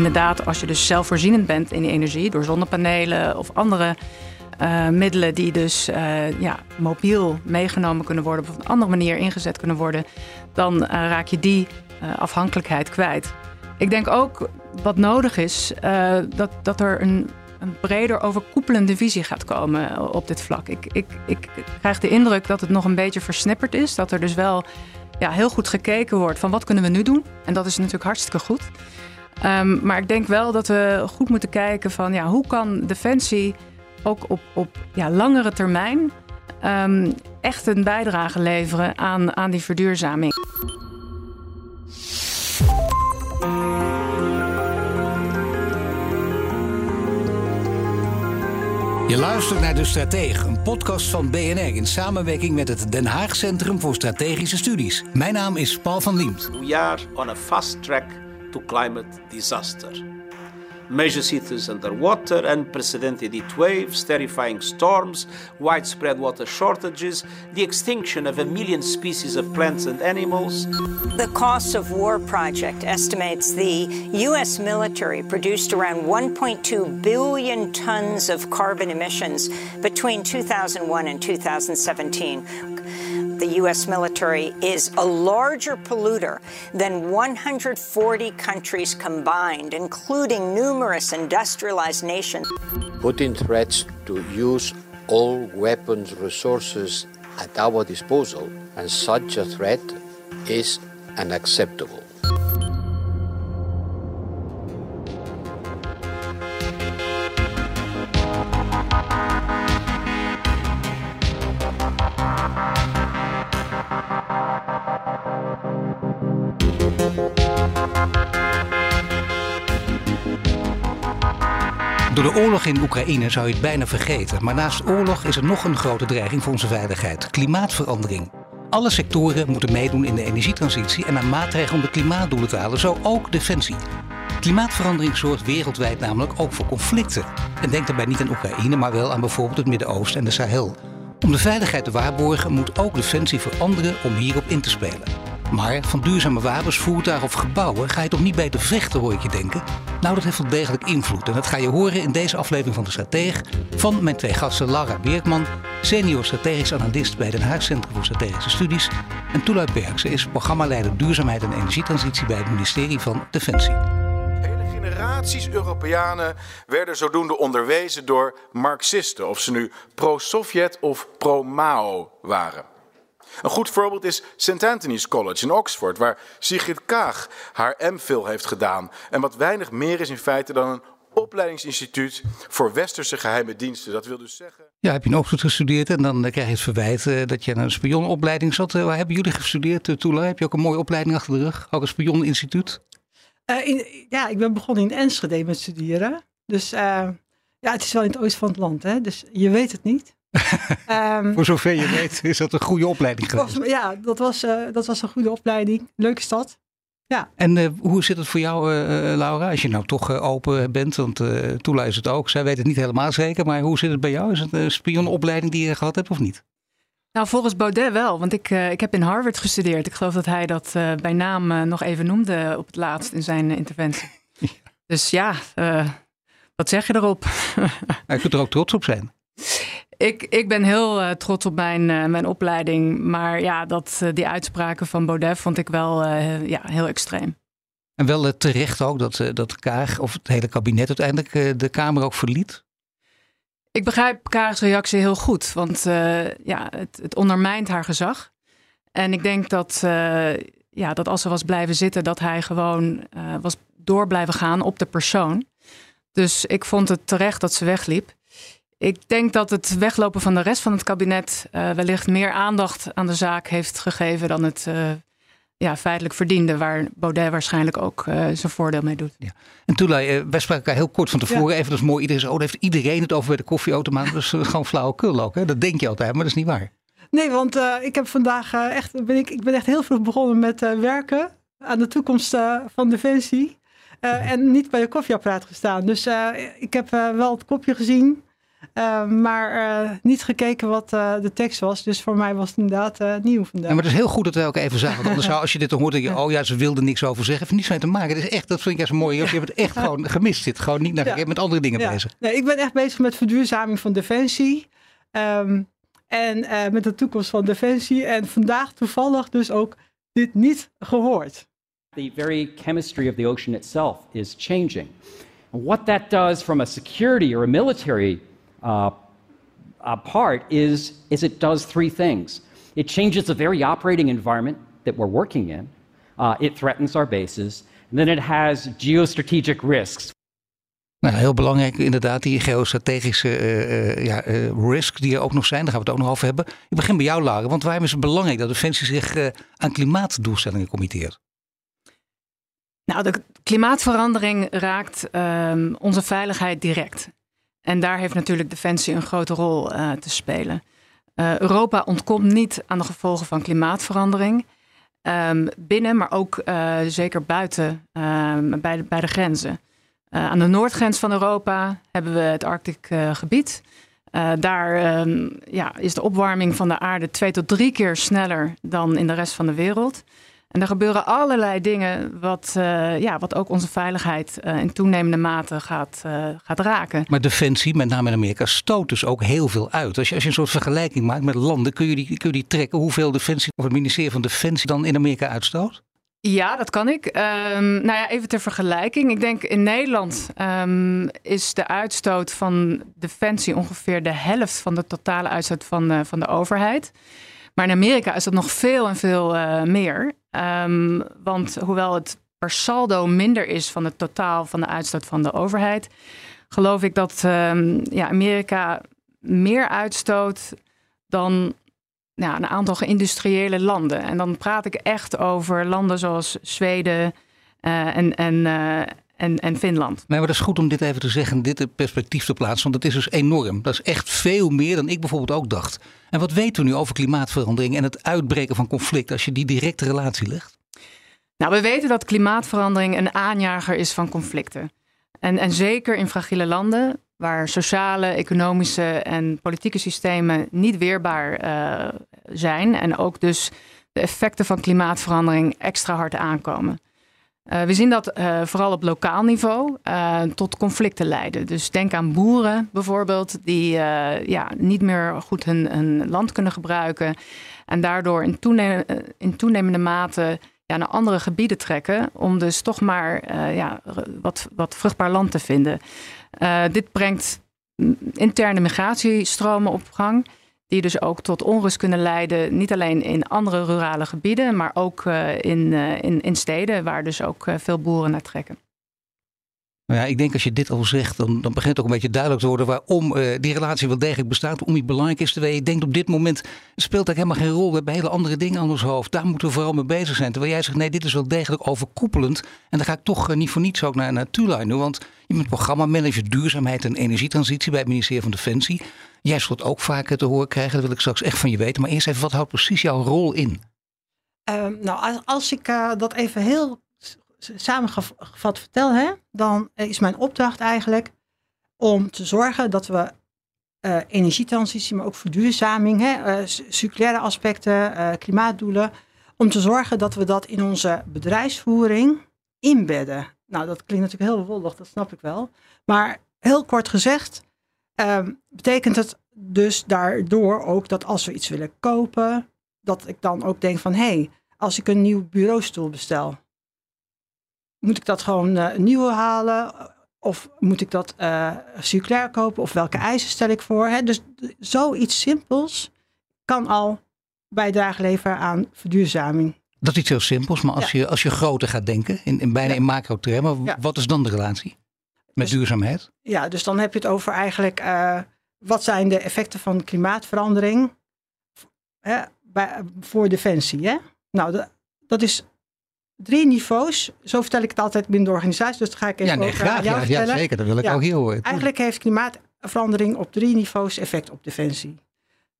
Inderdaad, als je dus zelfvoorzienend bent in energie door zonnepanelen of andere uh, middelen die dus uh, ja, mobiel meegenomen kunnen worden of op een andere manier ingezet kunnen worden, dan uh, raak je die afhankelijkheid kwijt. Ik denk ook wat nodig is, dat, dat er een, een breder overkoepelende visie gaat komen op dit vlak. Ik, ik, ik krijg de indruk dat het nog een beetje versnipperd is. Dat er dus wel ja, heel goed gekeken wordt van wat kunnen we nu doen. En dat is natuurlijk hartstikke goed. Um, maar ik denk wel dat we goed moeten kijken van ja, hoe kan Defensie ook op, op ja, langere termijn um, echt een bijdrage leveren aan, aan die verduurzaming. Je luistert naar De Stratege, een podcast van BNR in samenwerking met het Den Haag Centrum voor Strategische Studies. Mijn naam is Paul van Liemt. We are on a fast track to climate disaster. major cities underwater, unprecedented heat waves, terrifying storms, widespread water shortages, the extinction of a million species of plants and animals. The Cost of War Project estimates the U.S. military produced around 1.2 billion tons of carbon emissions between 2001 and 2017 the U.S. military is a larger polluter than 140 countries combined, including numerous industrialized nations. Putin threats to use all weapons resources at our disposal, and such a threat is unacceptable. Door de oorlog in Oekraïne zou je het bijna vergeten. Maar naast oorlog is er nog een grote dreiging voor onze veiligheid: klimaatverandering. Alle sectoren moeten meedoen in de energietransitie en aan maatregelen om de klimaatdoelen te halen, zo ook defensie. Klimaatverandering zorgt wereldwijd namelijk ook voor conflicten. En denk daarbij niet aan Oekraïne, maar wel aan bijvoorbeeld het Midden-Oosten en de Sahel. Om de veiligheid te waarborgen moet ook defensie veranderen om hierop in te spelen. Maar van duurzame wapens, voertuigen of gebouwen ga je toch niet bij de vechten, hoor ik je denken? Nou, dat heeft wel degelijk invloed. En dat ga je horen in deze aflevering van De Strateeg van mijn twee gasten Lara Beerkman, senior strategisch analist bij Den Haag Centrum voor Strategische Studies, en Toelui Bergse is programmaleider Duurzaamheid en Energietransitie bij het ministerie van Defensie. Hele generaties Europeanen werden zodoende onderwezen door Marxisten, of ze nu pro-Sovjet of pro-Mao waren. Een goed voorbeeld is St. Anthony's College in Oxford, waar Sigrid Kaag haar MPhil heeft gedaan. En wat weinig meer is in feite dan een opleidingsinstituut voor westerse geheime diensten. Dat wil dus zeggen. Ja, heb je in Oxford gestudeerd en dan krijg je het verwijt eh, dat je aan een spionopleiding zat. Eh, waar hebben jullie gestudeerd, uh, Tula? Heb je ook een mooie opleiding achter de rug? Ook een spioninstituut? Uh, ja, ik ben begonnen in Enschede met studeren. Dus ja, het is wel in het oosten van het land, hè? dus je weet het niet. Um, Voor zover je weet is dat een goede opleiding geweest. ja, dat was, uh, dat was een goede opleiding. Leuke stad. Ja. En uh, hoe zit het voor jou, uh, Laura? Als je nou toch open bent, want uh, Toela is het ook. Zij weet het niet helemaal zeker, maar hoe zit het bij jou? Is het een spionopleiding die je gehad hebt of niet? Nou, volgens Baudet wel, want ik, ik heb in Harvard gestudeerd. Ik geloof dat hij dat bij naam nog even noemde op het laatst in zijn interventie. Ja. Dus ja, wat zeg je erop? je kunt er ook trots op zijn. Ik, ik ben heel uh, trots op mijn, uh, mijn opleiding. Maar ja, dat, uh, die uitspraken van Baudet vond ik wel ja, heel extreem. En wel terecht ook dat, dat Kaag of het hele kabinet uiteindelijk de Kamer ook verliet? Ik begrijp Kaag's reactie heel goed. Want ja, het, het ondermijnt haar gezag. En ik denk dat, ja, dat als ze was blijven zitten, dat hij gewoon was door blijven gaan op de persoon. Dus ik vond het terecht dat ze wegliep. Ik denk dat het weglopen van de rest van het kabinet uh, wellicht meer aandacht aan de zaak heeft gegeven dan het uh, ja, feitelijk verdiende. Waar Baudet waarschijnlijk ook uh, zijn voordeel mee doet. Ja. En uh, wij spraken elkaar heel kort van tevoren. Even, dat is mooi. Iedereen, oh, heeft iedereen het over bij de koffieautomaat. Dat is gewoon flauwekul ook. Hè? Dat denk je altijd, maar dat is niet waar. Nee, want uh, ik heb vandaag echt, ben ik, ik ben echt heel vroeg begonnen met werken aan de toekomst van Defensie. en niet bij de koffieapparaat gestaan. Dus ik heb wel het kopje gezien. Uh, maar uh, niet gekeken wat uh, de tekst was. Dus voor mij was het inderdaad nieuw vandaag. Ja, maar het is heel goed dat we elkaar even zagen. Want anders zou, als je dit hoort, denk je, oh ja, ze wilden niks over zeggen. Heeft niets mee te maken. Het is echt, dat vind ik echt mooi. Je hebt het echt gewoon gemist. Zit gewoon niet naar ja. met andere dingen ja. bezig. Nee, ik ben echt bezig met verduurzaming van Defensie. Um, en met de toekomst van Defensie. En vandaag toevallig dus ook dit niet gehoord. The very chemistry of the ocean itself is changing. And what that does from a security or a military uh, part is, is it does three things. It changes the very operating environment that we're working in. Uh, it threatens our bases. And then it has geostrategic risks. Nou, heel belangrijk inderdaad, die geostrategische uh, ja, uh, risk die er ook nog zijn. Daar gaan we het ook nog over hebben. Ik begin bij jou, Lara, want waarom is het belangrijk dat Defensie zich aan klimaatdoelstellingen committeert? Nou, de klimaatverandering raakt um, onze veiligheid direct. En daar heeft natuurlijk Defensie een grote rol uh, te spelen. Uh, Europa ontkomt niet aan de gevolgen van klimaatverandering. Um, binnen, maar ook uh, zeker buiten um, bij, de, bij de grenzen. aan de noordgrens van Europa hebben we het Arctic gebied. daar um, ja, is de opwarming van de aarde twee tot drie keer sneller dan in de rest van de wereld. En er gebeuren allerlei dingen wat, uh, ja, wat ook onze veiligheid uh, in toenemende mate gaat, uh, gaat raken. Maar defensie, met name in Amerika, stoot dus ook heel veel uit. Als je, als je een soort vergelijking maakt met landen, kun je die, kun je die trekken hoeveel defensie of het ministerie van Defensie dan in Amerika uitstoot? Ja, dat kan ik. Um, nou ja, even ter vergelijking. Ik denk in Nederland um, is de uitstoot van defensie ongeveer de helft van de totale uitstoot van, van de overheid. Maar in Amerika is dat nog veel en veel uh, meer. Um, want hoewel het per saldo minder is van het totaal van de uitstoot van de overheid, geloof ik dat um, ja, Amerika meer uitstoot dan een aantal geïndustriële landen. En dan praat ik echt over landen zoals Zweden uh, en, en, uh, en, en Finland. Nee, maar dat is goed om dit even te zeggen, dit perspectief te plaatsen. Want het is dus enorm. Dat is echt veel meer dan ik bijvoorbeeld ook dacht. En wat weten we nu over klimaatverandering en het uitbreken van conflict als je die directe relatie legt? Nou, we weten dat klimaatverandering een aanjager is van conflicten. En, en zeker in fragiele landen, waar sociale, economische en politieke systemen niet weerbaar uh, zijn. En ook dus de effecten van klimaatverandering extra hard aankomen. Uh, we zien dat uh, vooral op lokaal niveau uh, tot conflicten leiden. Dus denk aan boeren bijvoorbeeld, die ja, niet meer goed hun, land kunnen gebruiken. En daardoor in, toenem in toenemende mate ja, naar andere gebieden trekken. Om dus toch maar ja, wat, wat vruchtbaar land te vinden. dit brengt interne migratiestromen op gang die dus ook tot onrust kunnen leiden. Niet alleen in andere rurale gebieden, maar ook uh, in, uh, in, in steden waar dus ook uh, veel boeren naar trekken. Nou ja, ik denk als je dit al zegt, dan, dan begint ook een beetje duidelijk te worden waarom uh, die relatie wel degelijk bestaat, waarom die belangrijk is. Terwijl je denkt op dit moment speelt dat helemaal geen rol. We hebben hele andere dingen aan ons hoofd. Daar moeten we vooral mee bezig zijn. Terwijl jij zegt, nee, dit is wel degelijk overkoepelend. En dan ga ik toch uh, niet voor niets ook naar, naar. Want je bent programmamanager duurzaamheid en energietransitie bij het ministerie van Defensie. Jij zult ook vaker te horen krijgen, dat wil ik straks echt van je weten. Maar eerst even, wat houdt precies jouw rol in? Uh, nou, als, ik uh, dat even heel samengevat vertel, hè, dan is mijn opdracht eigenlijk om te zorgen dat we uh, energietransitie, maar ook verduurzaming, hè, circulaire aspecten, klimaatdoelen, om te zorgen dat we dat in onze bedrijfsvoering inbedden. Nou, dat klinkt natuurlijk heel wollig, dat snap ik wel. Maar heel kort gezegd, um, betekent het dus daardoor ook dat als we iets willen kopen, dat ik dan ook denk van hé, hey, als ik een nieuw bureaustoel bestel, moet ik dat gewoon uh, een nieuwe halen? Of moet ik dat uh, circulair kopen? Of welke eisen stel ik voor? Hè? Dus zoiets simpels kan al bijdrage leveren aan verduurzaming. Dat is iets heel simpels, maar als, ja. je, als je groter gaat denken, in, in bijna ja. in macro-termen, ja. wat is dan de relatie met dus, duurzaamheid? Ja, dus dan heb je het over eigenlijk uh, wat zijn de effecten van klimaatverandering hè, bij, voor defensie. Hè? Nou, de, dat is drie niveaus. Zo vertel ik het altijd binnen de organisatie. Dus dat ga ik even Ja, nee, aan graag. jou Ja, zeker. Dat wil ik Ja. ook heel horen. Eigenlijk heeft klimaatverandering op drie niveaus effect op defensie.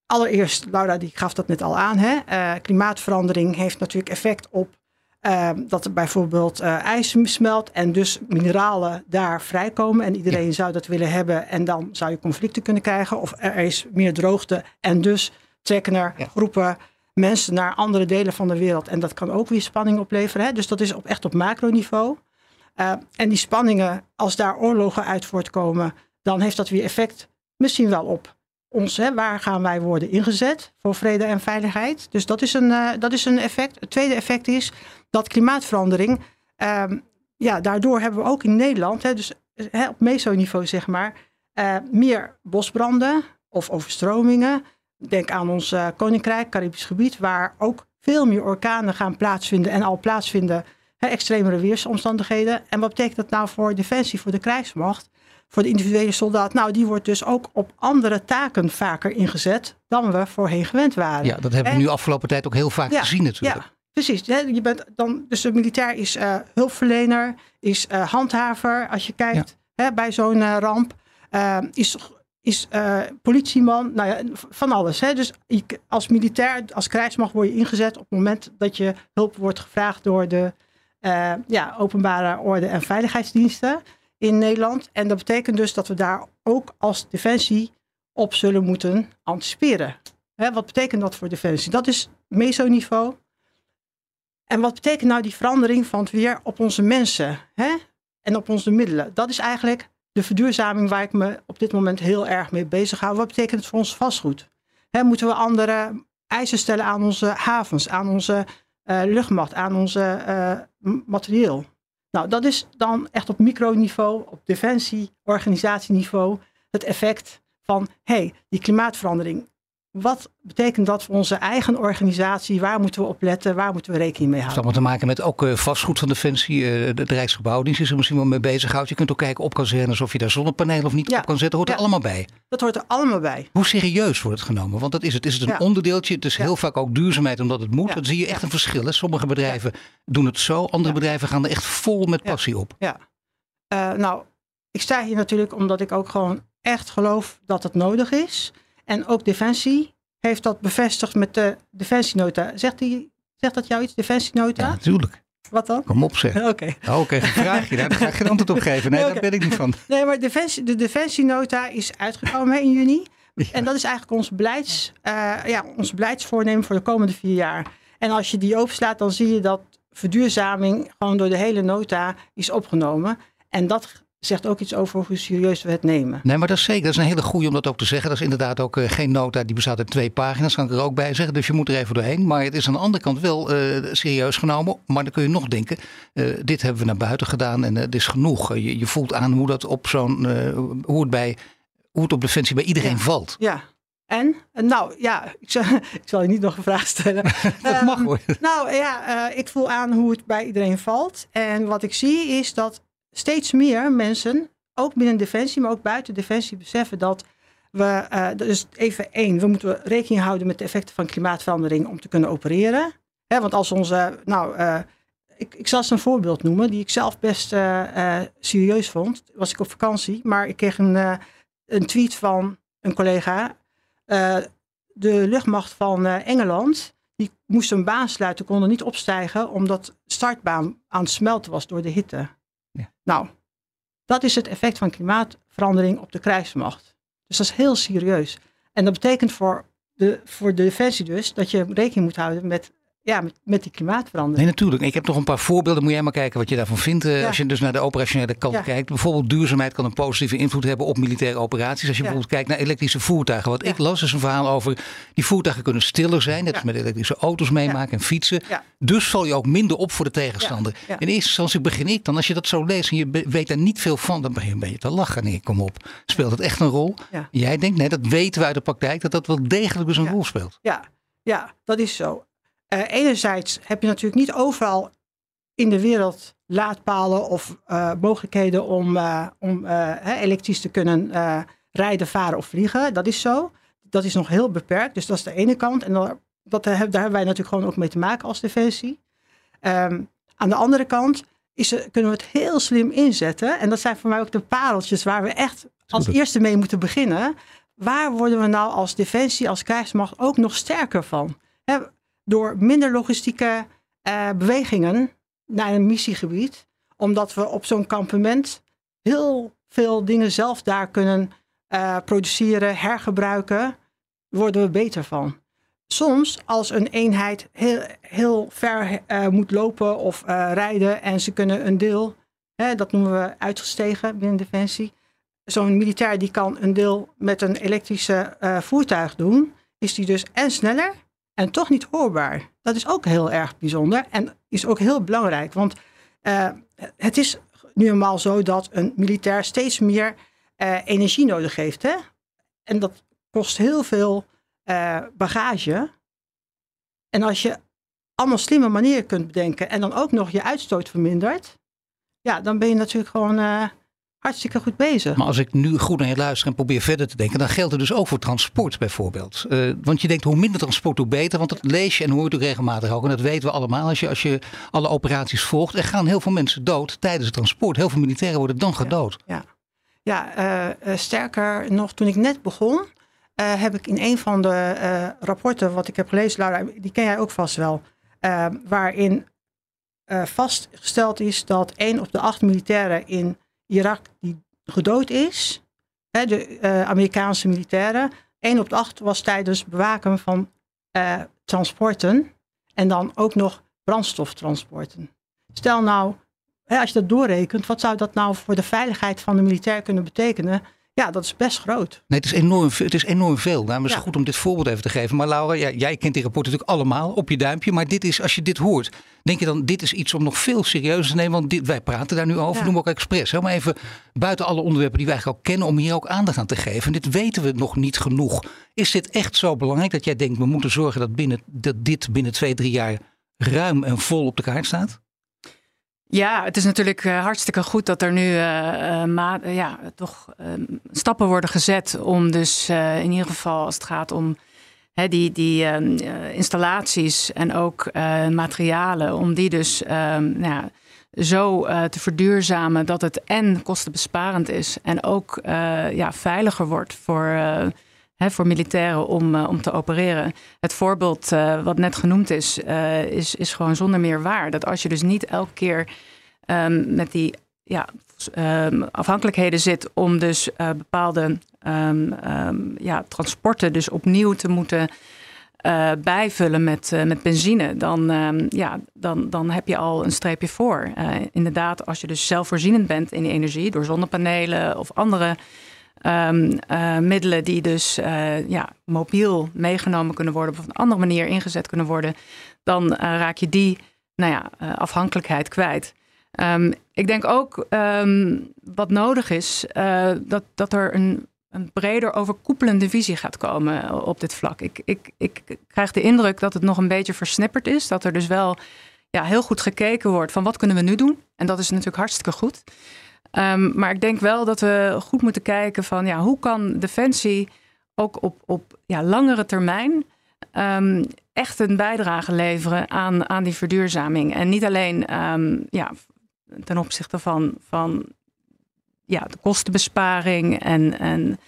Allereerst, Laura die gaf dat net al aan. Hè? eh, klimaatverandering heeft natuurlijk effect op eh, dat er bijvoorbeeld eh, ijs smelt en dus mineralen daar vrijkomen. En iedereen zou dat willen hebben en dan zou je conflicten kunnen krijgen. Of er is meer droogte en dus trekken er groepen mensen naar andere delen van de wereld. En dat kan ook weer spanning opleveren. Hè? Dus dat is op, echt op macroniveau. Eh, en die spanningen, als daar oorlogen uit voortkomen, dan heeft dat weer effect misschien wel op ons. Hè? Waar gaan wij worden ingezet voor vrede en veiligheid? Dus dat is een, eh, dat is een effect. Het tweede effect is dat klimaatverandering, ehm, ja, daardoor hebben we ook in Nederland, hè, dus eh, hè, op mesoniveau zeg maar, meer bosbranden of overstromingen. Denk aan ons eh, Koninkrijk, Caribisch gebied, waar ook veel meer orkanen gaan plaatsvinden en al plaatsvinden hè, extremere weersomstandigheden. En wat betekent dat nou voor defensie, voor de krijgsmacht, voor de individuele soldaat? Nou, die wordt dus ook op andere taken vaker ingezet dan we voorheen gewend waren. Ja, dat hebben we nu afgelopen tijd ook heel vaak Ja, gezien natuurlijk. Ja, precies. Hè, Je bent dan, dus de militair is eh, hulpverlener, is eh, handhaver als je kijkt hè, bij zo'n ramp. Is is eh, politieman, nou ja, van alles. Hè? Dus je- als militair, als krijgsmacht word je ingezet op het moment dat je hulp wordt gevraagd door de eh, ja, openbare orde en veiligheidsdiensten in Nederland. En dat betekent dus dat we daar ook als defensie op zullen moeten anticiperen. Hè, wat betekent dat voor defensie? Dat is mesoniveau. En wat betekent nou die verandering van het weer op onze mensen hè? en op onze middelen? Dat is eigenlijk de verduurzaming waar ik me op dit moment heel erg mee bezig hou. Wat betekent het voor ons vastgoed? Hè, moeten we andere eisen stellen aan onze havens, aan onze eh, luchtmacht, aan onze eh, materieel? Nou, dat is dan echt op microniveau, op defensie, organisatieniveau, het effect van hey, die klimaatverandering. Wat betekent dat voor onze eigen organisatie? Waar moeten we op letten? Waar moeten we rekening mee Het heeft houden? allemaal te maken met ook eh, vastgoed van Defensie. eh, de, de Rijksgebouwdienst is er misschien wel mee bezig. Je kunt ook kijken op kazernes of je daar zonnepanelen of niet Ja. op kan zetten. Hoort er allemaal bij. Dat hoort er allemaal bij. Hoe serieus wordt het genomen? Want dat is het. Is het een Ja. onderdeeltje? Het is heel vaak ook duurzaamheid omdat het moet. Dan zie je echt een verschil. Hè? Sommige bedrijven doen het zo. Andere bedrijven gaan er echt vol met passie op. Ja. Eh, nou, ik sta hier natuurlijk omdat ik ook gewoon echt geloof dat het nodig is. En ook Defensie heeft dat bevestigd met de Defensienota. Zegt, die, zegt dat jou iets, Defensienota? Ja, natuurlijk. Wat dan? Kom op zeg. Oké. Oh, Oké, een vraagje. Daar ga ik geen antwoord op geven. Nee, Nee, daar ben ik niet van. Nee, maar Defensie, de Defensienota is uitgekomen in juni. En dat is eigenlijk ons, beleids, eh, ja, ons beleidsvoornemen voor de komende vier jaar. En als je die overslaat, dan zie je dat verduurzaming gewoon door de hele nota is opgenomen. En dat zegt ook iets over hoe serieus we het nemen. Nee, maar dat is zeker. Dat is een hele goede om dat ook te zeggen. Dat is inderdaad ook eh, geen nota die bestaat uit twee pagina's. Kan ik er ook bij zeggen. Dus je moet er even doorheen. Maar het is aan de andere kant wel eh, serieus genomen. Maar dan kun je nog denken. eh, dit hebben we naar buiten gedaan en het is genoeg. Je, je voelt aan hoe dat op zo'n. hoe het bij. Hoe het op defensie bij iedereen Ja. valt. Ja. En? Nou ja, ik zal, ik zal je niet nog een vraag stellen. Dat mag Ehm, hoor. Nou ja, ik voel aan hoe het bij iedereen valt. En wat ik zie is dat steeds meer mensen, ook binnen Defensie, maar ook buiten Defensie, beseffen dat we, eh, dus even één, we moeten rekening houden met de effecten van klimaatverandering om te kunnen opereren. Want als onze, nou, eh, ik, ik zal eens een voorbeeld noemen die ik zelf best eh, serieus vond. Was ik op vakantie, maar ik kreeg een, een tweet van een collega. De luchtmacht van Engeland die moesten een baan sluiten, konden niet opstijgen omdat de startbaan aan het smelten was door de hitte. Nou, dat is het effect van klimaatverandering op de krijgsmacht. Dus dat is heel serieus. En dat betekent voor de, voor de defensie dus dat je rekening moet houden met, ja, met, met die klimaatverandering. Nee, natuurlijk. Ik heb nog een paar voorbeelden. Moet jij maar kijken wat je daarvan vindt. eh, Ja. Als je dus naar de operationele kant Ja. kijkt. Bijvoorbeeld duurzaamheid kan een positieve invloed hebben op militaire operaties. Als je Ja. bijvoorbeeld kijkt naar elektrische voertuigen. Wat ik las is een verhaal over die voertuigen kunnen stiller zijn. Ja. met elektrische auto's meemaken en fietsen. Dus val je ook minder op voor de tegenstander. Ja. In eerste instantie begin ik dan. Als je dat zo leest en je weet daar niet veel van. Dan begin je een beetje te lachen. Nee, kom op. Speelt het echt een rol? Jij denkt, nee, dat weten we uit de praktijk. Dat dat wel degelijk dus een rol speelt. Ja, ja, dat is zo. Eh, enerzijds heb je natuurlijk niet overal in de wereld laadpalen of eh, mogelijkheden om, eh, om elektrisch te kunnen rijden, varen of vliegen. Dat is zo. Dat is nog heel beperkt. Dus dat is de ene kant. En daar, dat, daar hebben wij natuurlijk gewoon ook mee te maken als defensie. Ehm, Aan de andere kant is, kunnen we het heel slim inzetten. En dat zijn voor mij ook de pareltjes waar we echt als eerste mee moeten beginnen. Waar worden we nou als defensie, als krijgsmacht ook nog sterker van? Door minder logistieke uh, bewegingen naar een missiegebied. Omdat we op zo'n kampement heel veel dingen zelf daar kunnen uh, produceren, hergebruiken. Worden we beter van. Soms als een eenheid heel, heel ver uh, moet lopen of rijden en ze kunnen een deel, hè, dat noemen we uitgestegen binnen Defensie. Zo'n militair die kan een deel met een elektrische voertuig doen. Is die dus en sneller en toch niet hoorbaar. Dat is ook heel erg bijzonder en is ook heel belangrijk. Want uh, het is nu eenmaal zo dat een militair steeds meer uh, energie nodig heeft. Hè? En dat kost heel veel uh, bagage. En als je allemaal slimme manieren kunt bedenken en dan ook nog je uitstoot vermindert, ja, dan ben je natuurlijk gewoon hartstikke goed bezig. Maar als ik nu goed naar je luister en probeer verder te denken, dan geldt het dus ook voor transport bijvoorbeeld. Uh, want je denkt hoe minder transport, hoe beter. Want dat lees je en hoort ook regelmatig ook. En dat weten we allemaal als je, als je alle operaties volgt. Er gaan heel veel mensen dood tijdens het transport. Heel veel militairen worden dan gedood. Ja, ja. uh, uh, sterker nog, toen ik net begon, heb ik in een van de rapporten wat ik heb gelezen, Laura, die ken jij ook vast wel. waarin vastgesteld is dat één op de acht militairen in Irak die gedood is. Hè, de uh, Amerikaanse militairen. 1 op de 8 was tijdens bewaken van uh, transporten. En dan ook nog brandstoftransporten. Stel nou, hè, als je dat doorrekent, wat zou dat nou voor de veiligheid van de militair kunnen betekenen? Ja, dat is best groot. Nee, het is enorm, het is enorm veel. Daarom is het goed om dit voorbeeld even te geven. Maar Laura, jij kent die rapport natuurlijk allemaal op je duimpje. Maar dit is, als je dit hoort, denk je dan, dit is iets om nog veel serieuzer te nemen. Want dit, wij praten daar nu over, ja. noem ook expres. Hè? Maar even buiten alle onderwerpen die wij eigenlijk al kennen, om hier ook aandacht aan te geven. En dit weten we nog niet genoeg. Is dit echt zo belangrijk dat jij denkt, we moeten zorgen dat, binnen, dat dit binnen twee, drie jaar ruim en vol op de kaart staat? Ja, het is natuurlijk uh, hartstikke goed dat er nu uh, uh, ja, toch ehm, stappen worden gezet om dus in ieder geval als het gaat om hè, die, die ehm, installaties en ook materialen, om die dus ehm, ja, zo te verduurzamen dat het en kostenbesparend is en ook ja, veiliger wordt voor, hè, voor militairen om, om te opereren. Het voorbeeld wat net genoemd is, is, is gewoon zonder meer waar. Dat als je dus niet elke keer um, met die ja, um, afhankelijkheden zit om dus bepaalde um, ja, transporten dus opnieuw te moeten bijvullen met, met benzine, dan, ja, dan, dan heb je al een streepje voor. inderdaad, als je dus zelfvoorzienend bent in energie door zonnepanelen of andere middelen die dus ja, mobiel meegenomen kunnen worden of op een andere manier ingezet kunnen worden, dan raak je die nou ja, afhankelijkheid kwijt. Um, ik denk ook um, wat nodig is, dat, dat er een, een breder overkoepelende visie gaat komen op dit vlak. Ik, ik, ik krijg de indruk dat het nog een beetje versnipperd is. Dat er dus wel ja, heel goed gekeken wordt van wat kunnen we nu doen. En dat is natuurlijk hartstikke goed. Um, maar ik denk wel dat we goed moeten kijken van ja, hoe kan Defensie ook op, op ja, langere termijn um, echt een bijdrage leveren aan, aan die verduurzaming. En niet alleen um, ja, ten opzichte van, van ja, de kostenbesparing en, en,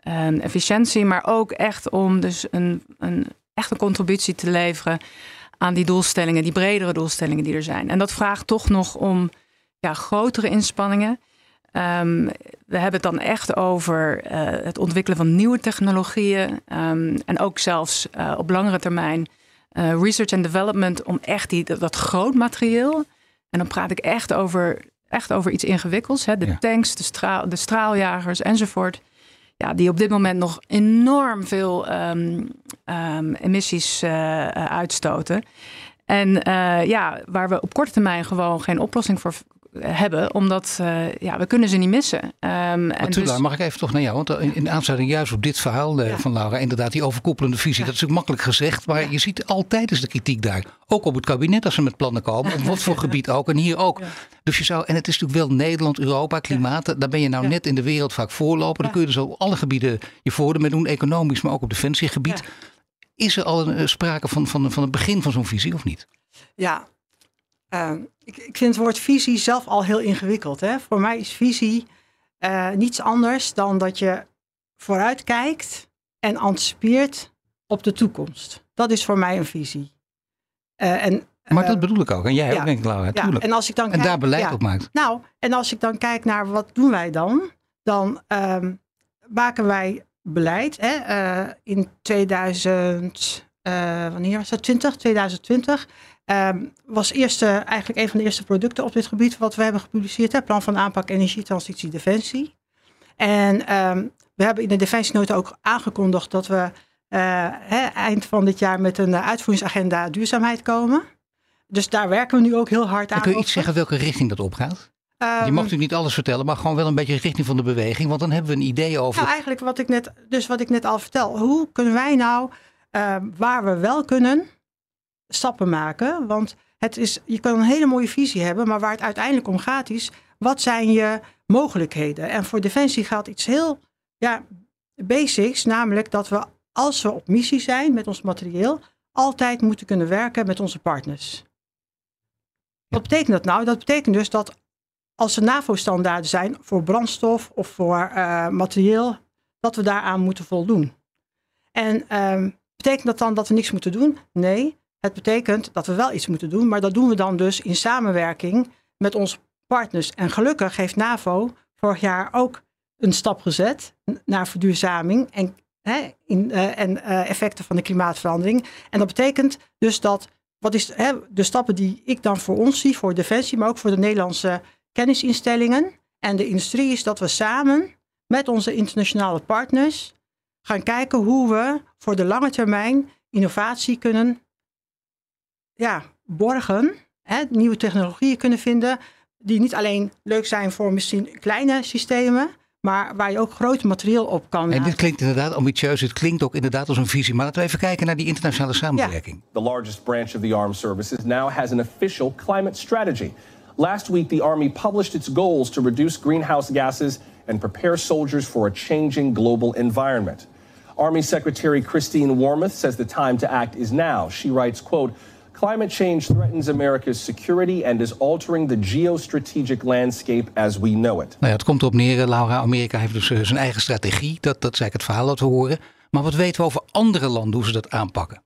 en efficiëntie, maar ook echt om dus een, een echte contributie te leveren aan die doelstellingen, die bredere doelstellingen die er zijn. En dat vraagt toch nog om ja, grotere inspanningen. Um, we hebben het dan echt over uh, het ontwikkelen van nieuwe technologieën um, en ook zelfs uh, op langere termijn uh, research and development om echt die, dat, dat groot materieel en dan praat ik echt over, echt over iets ingewikkelds. Hè? De tanks, de, straal, de straaljagers enzovoort. Ja, die op dit moment nog enorm veel um, um, emissies uitstoten. En uh, ja, waar we op korte termijn gewoon geen oplossing voor hebben, omdat uh, ja, we kunnen ze niet missen. Um, maar Tula, dus... mag ik even toch naar jou? Want in, in aansluiting juist op dit verhaal uh, ja. van Laura, inderdaad die overkoepelende visie, ja. dat is natuurlijk makkelijk gezegd, maar ja. je ziet altijd eens de kritiek daar. Ook op het kabinet als ze met plannen komen, op wat voor gebied ook en hier ook. Dus je zou, en het is natuurlijk wel Nederland, Europa, klimaat, daar ben je nou net in de wereld vaak voorlopen. Dan kun je dus op alle gebieden je voordeel mee doen, economisch, maar ook op defensiegebied. Is er al een, sprake van, van, van het begin van zo'n visie of niet? Ja, Ehm, ik, ik vind het woord visie zelf al heel ingewikkeld. Hè? Voor mij is visie uh, niets anders dan dat je vooruit kijkt en anticipeert op de toekomst. Dat is voor mij een visie. Uh, en, maar dat bedoel ik ook. En jij ook, denk ik, Laura. Ja, en, als ik dan en daar beleid op maakt. Nou, en als ik dan kijk naar wat doen wij dan, dan um, maken wij beleid. Hè, in 2000, wanneer was dat? 20, 2020 Um, was eerste, eigenlijk een van de eerste producten op dit gebied wat we hebben gepubliceerd. Het plan van aanpak energietransitie defensie. En um, we hebben in de defensienota ook aangekondigd dat we uh, he, eind van dit jaar met een uitvoeringsagenda duurzaamheid komen. Dus daar werken we nu ook heel hard aan. En kun je iets zeggen welke richting dat opgaat? Um, je mag ehm, natuurlijk niet alles vertellen, maar gewoon wel een beetje de richting van de beweging. Want dan hebben we een idee over. Nou, eigenlijk wat ik net, dus wat ik net al vertel. Hoe kunnen wij nou, uh, waar we wel kunnen, stappen maken. Want het is, je kan een hele mooie visie hebben, maar waar het uiteindelijk om gaat is, wat zijn je mogelijkheden? En voor Defensie geldt iets heel ja, basics, namelijk dat we als we op missie zijn met ons materieel, altijd moeten kunnen werken met onze partners. Wat betekent dat nou? Dat betekent dus dat als er NAVO-standaarden zijn voor brandstof of voor uh, materieel, dat we daaraan moeten voldoen. En um, betekent dat dan dat we niks moeten doen? Nee, het betekent dat we wel iets moeten doen, maar dat doen we dan dus in samenwerking met onze partners. En gelukkig heeft NAVO vorig jaar ook een stap gezet naar verduurzaming en, hè, in, uh, en uh, effecten van de klimaatverandering. En dat betekent dus dat, wat is hè, de stappen die ik dan voor ons zie, voor Defensie, maar ook voor de Nederlandse kennisinstellingen en de industrie, is dat we samen met onze internationale partners gaan kijken hoe we voor de lange termijn innovatie kunnen ja, borgen, hè, nieuwe technologieën kunnen vinden, die niet alleen leuk zijn voor misschien kleine systemen, maar waar je ook groot materieel op kan. En dit klinkt inderdaad ambitieus. Het klinkt ook inderdaad als een visie. Maar laten we even kijken naar die internationale samenwerking. The largest branch of the armed services now has an official climate strategy. Last week, the Army published its goals to reduce greenhouse gases and prepare soldiers for a changing global environment. Army Secretary Christine Wormuth says the time to act is now. She writes, quote, Climate change threatens America's security and is altering the geostrategic landscape as we know it. Nou ja, het komt erop neer, Laura. Amerika heeft dus eh, zijn eigen strategie. Dat, dat is eigenlijk het verhaal dat we horen. Maar wat weten we over andere landen, hoe ze dat aanpakken?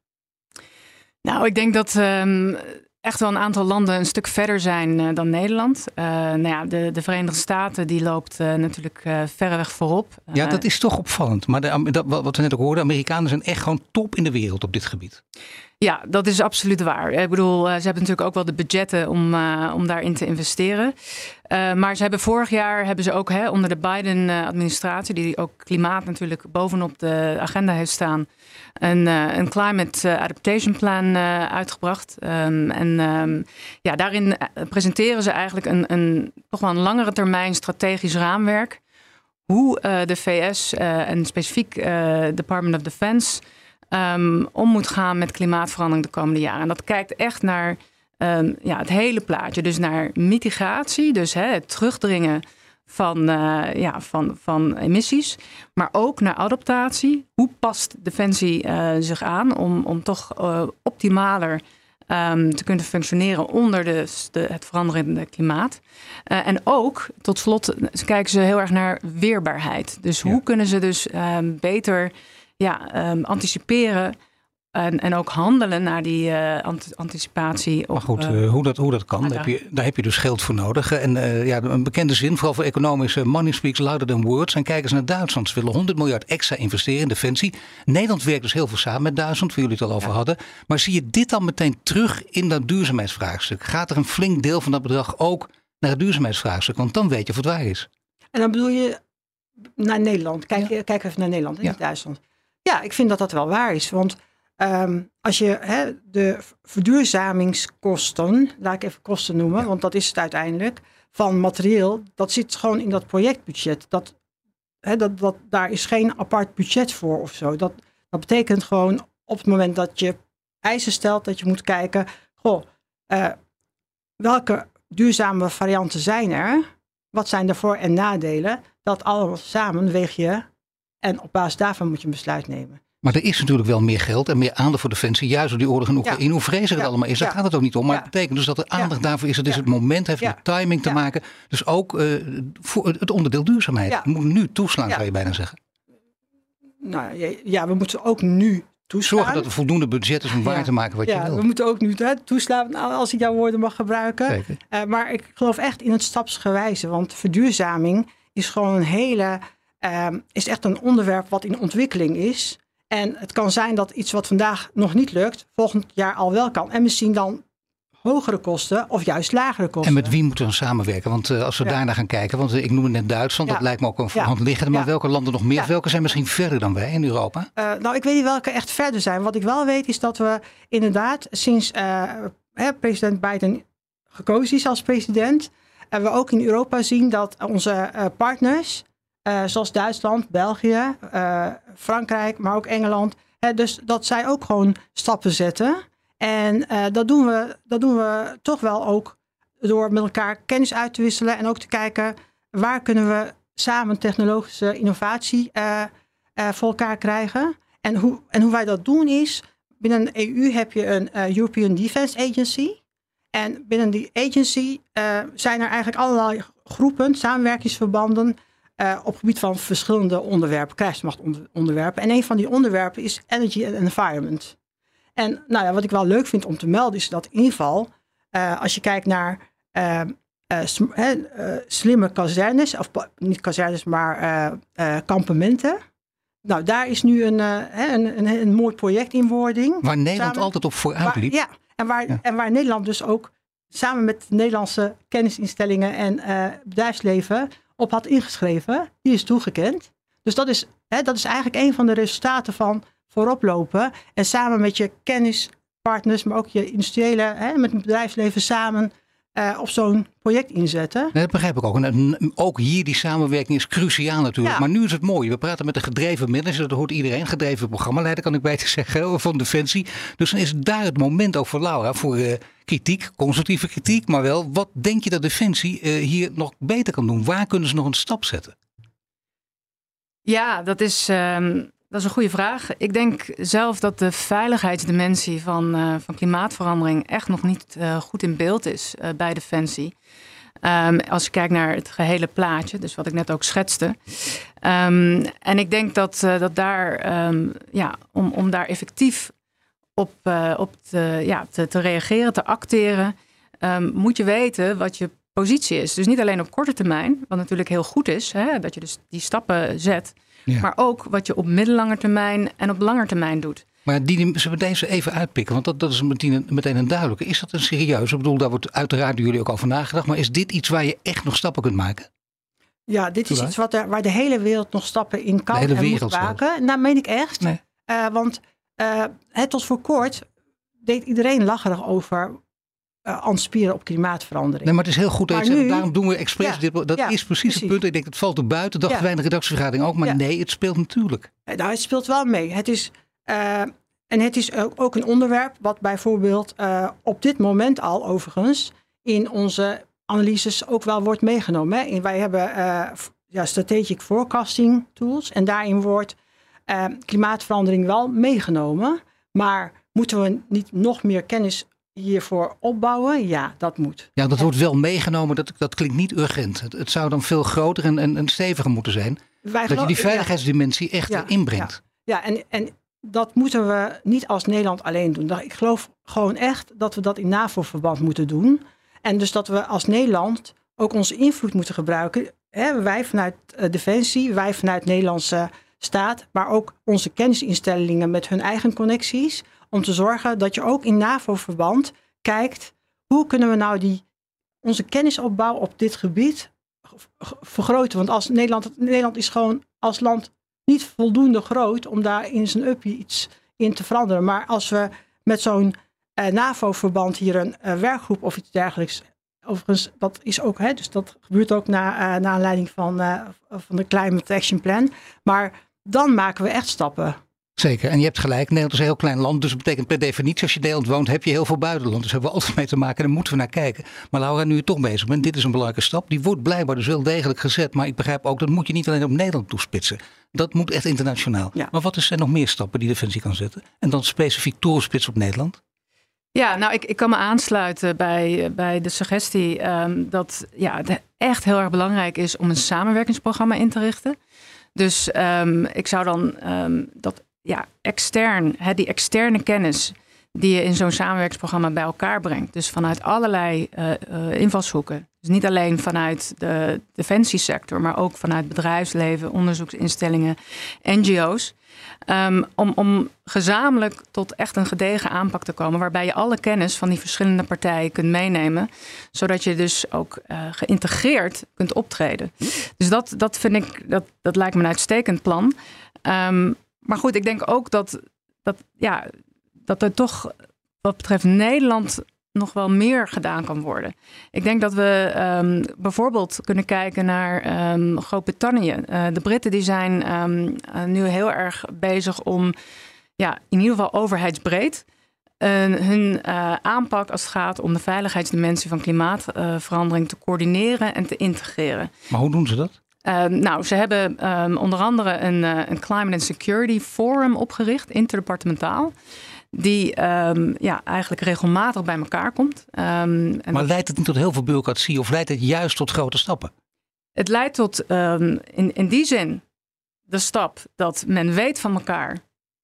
Nou, ik denk dat um, echt wel een aantal landen een stuk verder zijn uh, dan Nederland. Uh, nou ja, de, de Verenigde Staten die loopt uh, natuurlijk verreweg voorop. ja, dat is toch opvallend. Maar de, dat, wat we net ook hoorden, Amerikanen zijn echt gewoon top in de wereld op dit gebied. Ja, dat is absoluut waar. Ik bedoel, ze hebben natuurlijk ook wel de budgetten om, uh, om daarin te investeren. Uh, maar ze hebben vorig jaar hebben ze ook hè, onder de Biden-administratie, die ook klimaat natuurlijk bovenop de agenda heeft staan, een, een Climate Adaptation Plan uitgebracht. Um, en um, ja, daarin presenteren ze eigenlijk een, een toch wel een langere termijn strategisch raamwerk. Hoe de VS en specifiek Department of Defense um, om moet gaan met klimaatverandering de komende jaren. En dat kijkt echt naar um, ja, het hele plaatje. Dus naar mitigatie, dus hè, het terugdringen van, uh, ja, van, van emissies. Maar ook naar adaptatie. Hoe past Defensie uh, zich aan om, om toch uh, optimaler um, te kunnen functioneren onder de, de, het veranderende klimaat. En ook, tot slot, kijken ze heel erg naar weerbaarheid. Dus hoe ja. kunnen ze dus beter ja, um, anticiperen en, en ook handelen naar die uh, anticipatie. Maar goed, uh, hoe, dat, hoe dat kan, daar heb, je, daar heb je dus geld voor nodig. En uh, ja, een bekende zin, vooral voor economische money speaks louder than words. En kijken eens naar Duitsland. Ze willen 100 miljard extra investeren in defensie. Nederland werkt dus heel veel samen met Duitsland, waar jullie het al over ja. hadden. Maar zie je dit dan meteen terug in dat duurzaamheidsvraagstuk? Gaat er een flink deel van dat bedrag ook naar het duurzaamheidsvraagstuk? Want dan weet je of het waar is. En dan bedoel je naar Nederland. Kijk, ja. kijk even naar Nederland, niet ja. Duitsland. Ja, ik vind dat dat wel waar is. Want um, als je hè, de verduurzamingskosten, laat ik even kosten noemen, ja. want dat is het uiteindelijk, van materieel, dat zit gewoon in dat projectbudget. Dat, hè, dat, dat, daar is geen apart budget voor of zo. Dat, dat betekent gewoon op het moment dat je eisen stelt, dat je moet kijken, goh, uh, welke duurzame varianten zijn er? Wat zijn de voor- en nadelen? Dat alles samen weeg je en op basis daarvan moet je een besluit nemen. Maar er is natuurlijk wel meer geld en meer aandacht voor defensie. Juist door die oorlog in Oekraïne. Hoe vreselijk het allemaal is, daar gaat het ook niet om. Maar het betekent dus dat er aandacht daarvoor is. Het is het moment, heeft met timing te maken. Dus ook uh, voor het onderdeel duurzaamheid. Moet nu toeslaan, zou je bijna zeggen. Nou ja, we moeten ook nu toeslaan. Zorgen dat er voldoende budget is om waar te maken wat je wil. we moeten ook nu hè, toeslaan, als ik jouw woorden mag gebruiken. Uh, maar ik geloof echt in het stapsgewijze. Want verduurzaming is gewoon een hele... Uh, is echt een onderwerp wat in ontwikkeling is. En het kan zijn dat iets wat vandaag nog niet lukt, volgend jaar al wel kan. En misschien dan hogere kosten of juist lagere kosten. En met wie moeten we samenwerken? Want uh, als we ja. daarna gaan kijken, want uh, ik noemde net Duitsland, dat lijkt me ook een voorhand liggende. Maar welke landen nog meer? Welke zijn misschien verder dan wij in Europa? Uh, nou, ik weet niet welke echt verder zijn. Wat ik wel weet is dat we inderdaad sinds hè, president Biden gekozen is als president, en we ook in Europa zien dat onze partners uh, zoals Duitsland, België, uh, Frankrijk, maar ook Engeland. Hè, dus dat zij ook gewoon stappen zetten. En uh, dat, doen we, dat doen we toch wel ook door met elkaar kennis uit te wisselen. En ook te kijken waar kunnen we samen technologische innovatie voor elkaar krijgen. En hoe, en hoe wij dat doen is, binnen de EU heb je een European Defence Agency. En binnen die agency zijn er eigenlijk allerlei groepen, samenwerkingsverbanden uh, op gebied van verschillende onderwerpen, krijgsmachtonderwerpen. En een van die onderwerpen is energy and environment. En nou ja, wat ik wel leuk vind om te melden is dat in ieder geval, uh, als je kijkt naar uh, slimme kazernes, of niet kazernes, maar kampementen. Nou, daar is nu een, een, een, een, mooi project in wording. Waar Nederland altijd op vooruit liep. Ja, en waar, ja. en waar Nederland dus ook samen met Nederlandse kennisinstellingen en bedrijfsleven op had ingeschreven, die is toegekend. Dus dat is, hè, dat is eigenlijk een van de resultaten van vooroplopen. En samen met je kennispartners, maar ook je industriële, hè, met het bedrijfsleven samen uh, op zo'n project inzetten. Nee, dat begrijp ik ook. En ook hier die samenwerking is cruciaal natuurlijk. Ja. Maar nu is het mooi. We praten met een gedreven manager. Dat hoort iedereen. Gedreven programmaleider kan ik beter zeggen. Van Defensie. Dus dan is daar het moment ook voor Laura. Voor uh, kritiek. Constructieve kritiek. Maar wel. Wat denk je dat Defensie uh, hier nog beter kan doen? Waar kunnen ze nog een stap zetten? Ja, dat is... Um dat is een goede vraag. Ik denk zelf dat de veiligheidsdimensie van, uh, van klimaatverandering echt nog niet uh, goed in beeld is uh, bij Defensie. Um, als je kijkt naar het gehele plaatje, dus wat ik net ook schetste. Um, en ik denk dat, dat daar, um, ja, om, om daar effectief op, op te, ja, te, te reageren, te acteren, moet je weten wat je positie is. Dus niet alleen op korte termijn, wat natuurlijk heel goed is, hè, dat je dus die stappen zet. Maar ook wat je op middellange termijn en op lange termijn doet. Maar die, ze deze even uitpikken, want dat, dat is meteen, meteen een duidelijke. Is dat een serieus? Ik bedoel, daar wordt uiteraard door jullie ook over nagedacht. Maar is dit iets waar je echt nog stappen kunt maken? Ja, dit is iets wat er, waar de hele wereld nog stappen in kan en moet maken. Nou, meen ik echt. Nee. Uh, want uh, het tot voor kort deed iedereen lacherig over uh, op klimaatverandering. Nee, maar het is heel goed dat je daarom doen we expres dit. Dat is precies, het punt. Ik denk, het valt er buiten. Dachten ja. wij in de redactievergadering ook. Maar nee, het speelt natuurlijk. Nou, het speelt wel mee. Het is, uh, en het is ook een onderwerp wat bijvoorbeeld uh, op dit moment al overigens in onze analyses ook wel wordt meegenomen. Hè. Wij hebben ja, strategic forecasting tools en daarin wordt klimaatverandering wel meegenomen. Maar moeten we niet nog meer kennis hiervoor opbouwen? Ja, dat moet. Ja, dat wordt wel meegenomen. Dat, dat klinkt niet urgent. Het, het zou dan veel groter en, en, en steviger moeten zijn. Wij dat je die veiligheidsdimensie echt ja, inbrengt. Ja, ja, en, en dat moeten we niet als Nederland alleen doen. Ik geloof gewoon echt dat we dat in NAVO-verband moeten doen. En dus dat we als Nederland ook onze invloed moeten gebruiken. wij vanuit uh, Defensie, wij vanuit Nederlandse staat, maar ook onze kennisinstellingen met hun eigen connecties om te zorgen dat je ook in NAVO-verband kijkt hoe kunnen we nou die, onze kennisopbouw op dit gebied vergroten. Want als Nederland, Nederland is gewoon als land niet voldoende groot om daar in zijn uppie iets in te veranderen. Maar als we met zo'n uh, NAVO-verband hier een uh, werkgroep of iets dergelijks. Overigens, dat is ook, hè, dus dat gebeurt ook na, uh, na aanleiding van, van de Climate Action Plan. Maar dan maken we echt stappen. Zeker. En je hebt gelijk, Nederland is een heel klein land. Dus dat betekent per definitie, als je in Nederland woont, heb je heel veel buitenland. Dus hebben we altijd mee te maken en daar moeten we naar kijken. Maar Laura, nu je toch bezig bent, dit is een belangrijke stap. Die wordt blijkbaar dus wel degelijk gezet. Maar ik begrijp ook, dat moet je niet alleen op Nederland toespitsen. Dat moet echt internationaal. Ja. Maar wat zijn nog meer stappen die Defensie kan zetten? En dan specifiek toerenspitsen op Nederland? Ja, nou, ik, ik kan me aansluiten bij, bij de suggestie ehm, dat ja, het echt heel erg belangrijk is om een samenwerkingsprogramma in te richten. Dus ehm, ik zou dan ehm, dat ja, extern, hè, die externe kennis die je in zo'n samenwerkingsprogramma bij elkaar brengt. Dus vanuit allerlei uh, uh, invalshoeken. Dus niet alleen vanuit de defensiesector, maar ook vanuit bedrijfsleven, onderzoeksinstellingen, NGO's. Um, om, om gezamenlijk tot echt een gedegen aanpak te komen, waarbij je alle kennis van die verschillende partijen kunt meenemen, zodat je dus ook uh, geïntegreerd kunt optreden. Dus dat, dat vind ik, dat, dat lijkt me een uitstekend plan. Um, maar goed, ik denk ook dat, dat, ja, dat er toch wat betreft Nederland nog wel meer gedaan kan worden. Ik denk dat we um, bijvoorbeeld kunnen kijken naar um, Groot-Brittannië. Uh, de Britten die zijn um, uh, nu heel erg bezig om, ja, in ieder geval overheidsbreed, uh, hun aanpak als het gaat om de veiligheidsdimensie van klimaatverandering te coördineren en te integreren. Maar hoe doen ze dat? Uh, nou, ze hebben um, onder andere een, uh, een Climate and Security Forum opgericht, interdepartementaal. Die um, ja, eigenlijk regelmatig bij elkaar komt. Um, en maar leidt het niet tot heel veel bureaucratie of leidt het juist tot grote stappen? Het leidt tot in, in die zin de stap dat men weet van elkaar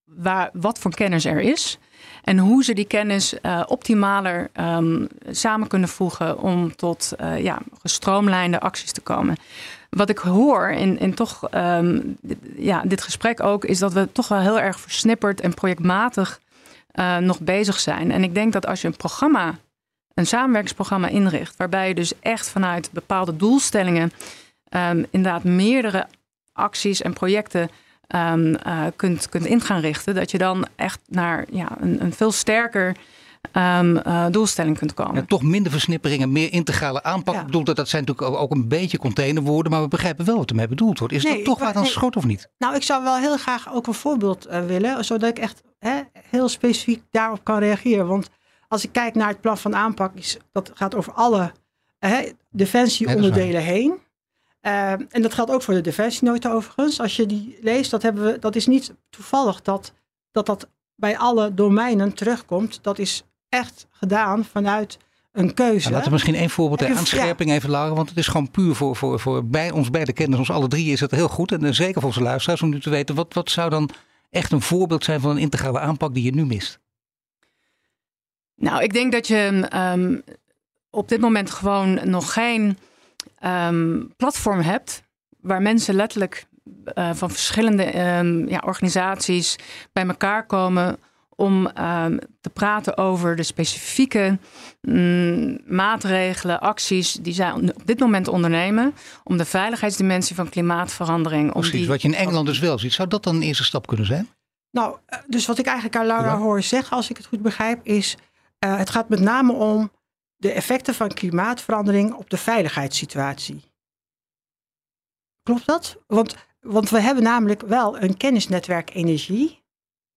waar, wat voor kennis er is. En hoe ze die kennis uh, optimaler samen kunnen voegen om tot uh, ja, gestroomlijnde acties te komen. Wat ik hoor in, in toch dit, ja, dit gesprek ook, is dat we toch wel heel erg versnipperd en projectmatig uh, nog bezig zijn. En ik denk dat als je een programma, een samenwerkingsprogramma inricht, waarbij je dus echt vanuit bepaalde doelstellingen um, inderdaad meerdere acties en projecten um, uh, kunt, kunt in gaan richten, dat je dan echt naar ja, een, een veel sterker um, uh, doelstelling kunt komen. Ja, toch minder versnipperingen, meer integrale aanpak. Ja. Ik bedoel, dat, dat zijn natuurlijk ook een beetje containerwoorden, maar we begrijpen wel wat ermee bedoeld wordt. Is nee, dat toch waar dan nee, schot of niet? Nou, ik zou wel heel graag ook een voorbeeld uh, willen, zodat ik echt hè, heel specifiek daarop kan reageren. Want als ik kijk naar het plan van aanpak, is, dat gaat over alle hè, defensieonderdelen heen. Uh, en dat geldt ook voor de defensienota overigens. Als je die leest, dat, hebben we, dat is niet toevallig dat, dat dat bij alle domeinen terugkomt. Dat is echt gedaan vanuit een keuze. Ja, laten we misschien één voorbeeld ter aanscherping ja. even lagen. Want het is gewoon puur voor, voor, voor bij ons beide kenners, ons alle drie is het heel goed. En zeker voor onze luisteraars om nu te weten. Wat, wat zou dan echt een voorbeeld zijn van een integrale aanpak die je nu mist? Nou, ik denk dat je um, op dit moment gewoon nog geen um, platform hebt waar mensen letterlijk uh, van verschillende um, ja, organisaties bij elkaar komen om um, te praten over de specifieke um, maatregelen, acties die zij op dit moment ondernemen om de veiligheidsdimensie van klimaatverandering. Precies, die... wat je in Engeland dus wel ziet. Zou dat dan een eerste stap kunnen zijn? Nou, dus wat ik eigenlijk aan Laura ja. hoor zeggen, als ik het goed begrijp, is uh, het gaat met name om de effecten van klimaatverandering op de veiligheidssituatie. Klopt dat? Want, want we hebben namelijk wel een kennisnetwerk energie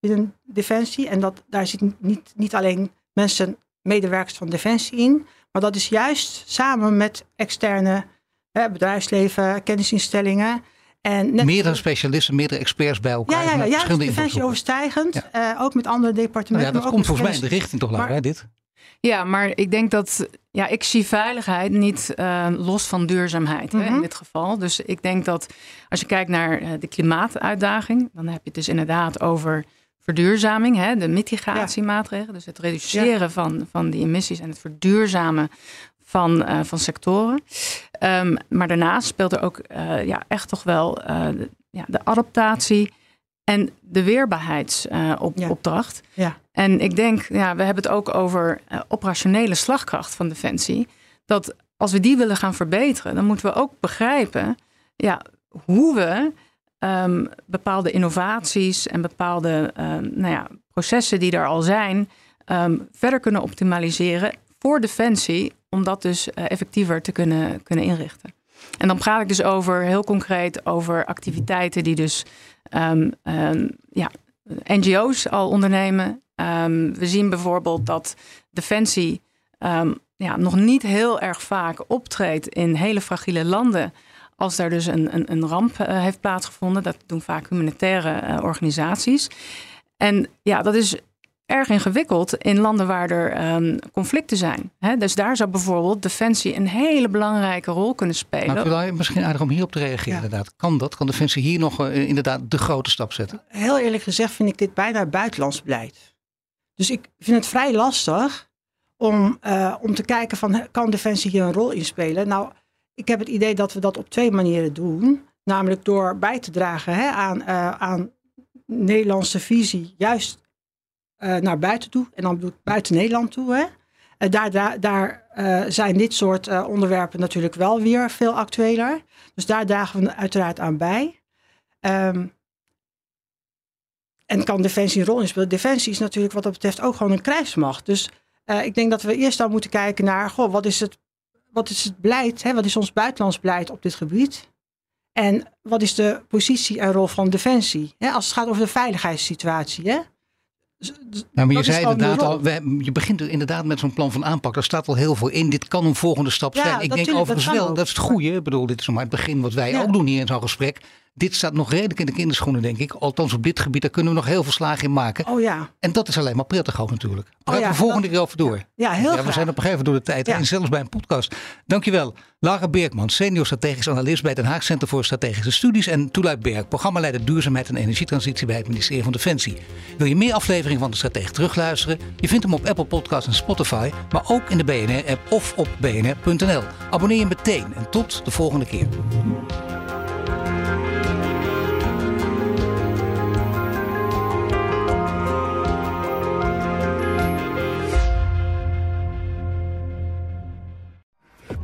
binnen Defensie. En dat, daar zitten niet, niet alleen mensen, medewerkers van Defensie in, maar dat is juist samen met externe hè, bedrijfsleven, kennisinstellingen. En net... Meerdere specialisten, meerdere experts bij elkaar. Ja, ja, ja juist Defensie overstijgend. Ja. Uh, ook met andere departementen. Nou ja, dat komt volgens mij in de richting toch, Laura, maar, dit? Ja, maar ik denk dat ja, ik zie veiligheid niet uh, los van duurzaamheid hè, in dit geval. Dus ik denk dat als je kijkt naar uh, de klimaatuitdaging, dan heb je het dus inderdaad over verduurzaming, hè, de mitigatiemaatregelen. Ja. Dus het reduceren ja. van, van die emissies en het verduurzamen van, uh, van sectoren. Um, maar daarnaast speelt er ook ja, echt toch wel de, ja, de adaptatie en de weerbaarheidsopdracht. Uh, ja. En ik denk, ja, we hebben het ook over operationele slagkracht van Defensie. Dat als we die willen gaan verbeteren, dan moeten we ook begrijpen ja, hoe we um, bepaalde innovaties en bepaalde um, nou ja, processen die er al zijn, um, verder kunnen optimaliseren voor Defensie, om dat dus uh, effectiever te kunnen, kunnen inrichten. En dan praat ik dus over heel concreet over activiteiten die dus ja, NGO's al ondernemen. Ehm, we zien bijvoorbeeld dat Defensie ehm, ja, nog niet heel erg vaak optreedt in hele fragiele landen. Als daar dus een, een, een ramp uh, heeft plaatsgevonden. Dat doen vaak humanitaire uh, organisaties. En ja, dat is erg ingewikkeld in landen waar er um, conflicten zijn. He, dus daar zou bijvoorbeeld Defensie een hele belangrijke rol kunnen spelen. Nou, misschien aardig om hierop te reageren ja. inderdaad. Kan dat? Kan Defensie hier nog uh, inderdaad de grote stap zetten? Heel eerlijk gezegd vind ik dit bijna buitenlands beleid. Dus ik vind het vrij lastig om, uh, om te kijken van kan Defensie hier een rol in spelen? Nou, ik heb het idee dat we dat op twee manieren doen. Namelijk door bij te dragen hè, aan, uh, aan Nederlandse visie, juist uh, naar buiten toe. En dan bedoel buiten Nederland toe. Hè. Uh, daar daar, daar zijn dit soort onderwerpen natuurlijk wel weer veel actueler. Dus daar dragen we uiteraard aan bij. Um, en kan Defensie een rol in spelen? Defensie is natuurlijk wat dat betreft ook gewoon een krijgsmacht. Dus ik denk dat we eerst dan moeten kijken naar, goh, wat is het, wat is het beleid, hè? wat is ons buitenlands beleid op dit gebied? En wat is de positie en rol van Defensie? Hè? Als het gaat over de veiligheidssituatie. Hè? Nou, maar je zei inderdaad al, we, je begint inderdaad met zo'n plan van aanpak. Daar staat al heel veel in. Dit kan een volgende stap ja, zijn. Ik denk overigens wel, dat is het goede. Ik bedoel, dit is maar het begin wat wij ja. ook doen hier in zo'n gesprek. Dit staat nog redelijk in de kinderschoenen, denk ik. Althans, op dit gebied, daar kunnen we nog heel veel slagen in maken. Oh ja. En dat is alleen maar prettig ook natuurlijk. Oh ja, we volgende keer over door. Ja, heel ja, We zijn op een gegeven moment door de tijd. En zelfs bij een podcast. Dankjewel. Lara Beerkman, senior strategisch analist bij het Den Haag Center voor Strategische Studies. En Toelui Berg, programmaleider Duurzaamheid en Energietransitie bij het ministerie van Defensie. Wil je meer afleveringen van de Stratege terugluisteren? Je vindt hem op Apple Podcasts en Spotify. Maar ook in de BNR-app of op bnr.nl. Abonneer je meteen en tot de volgende keer.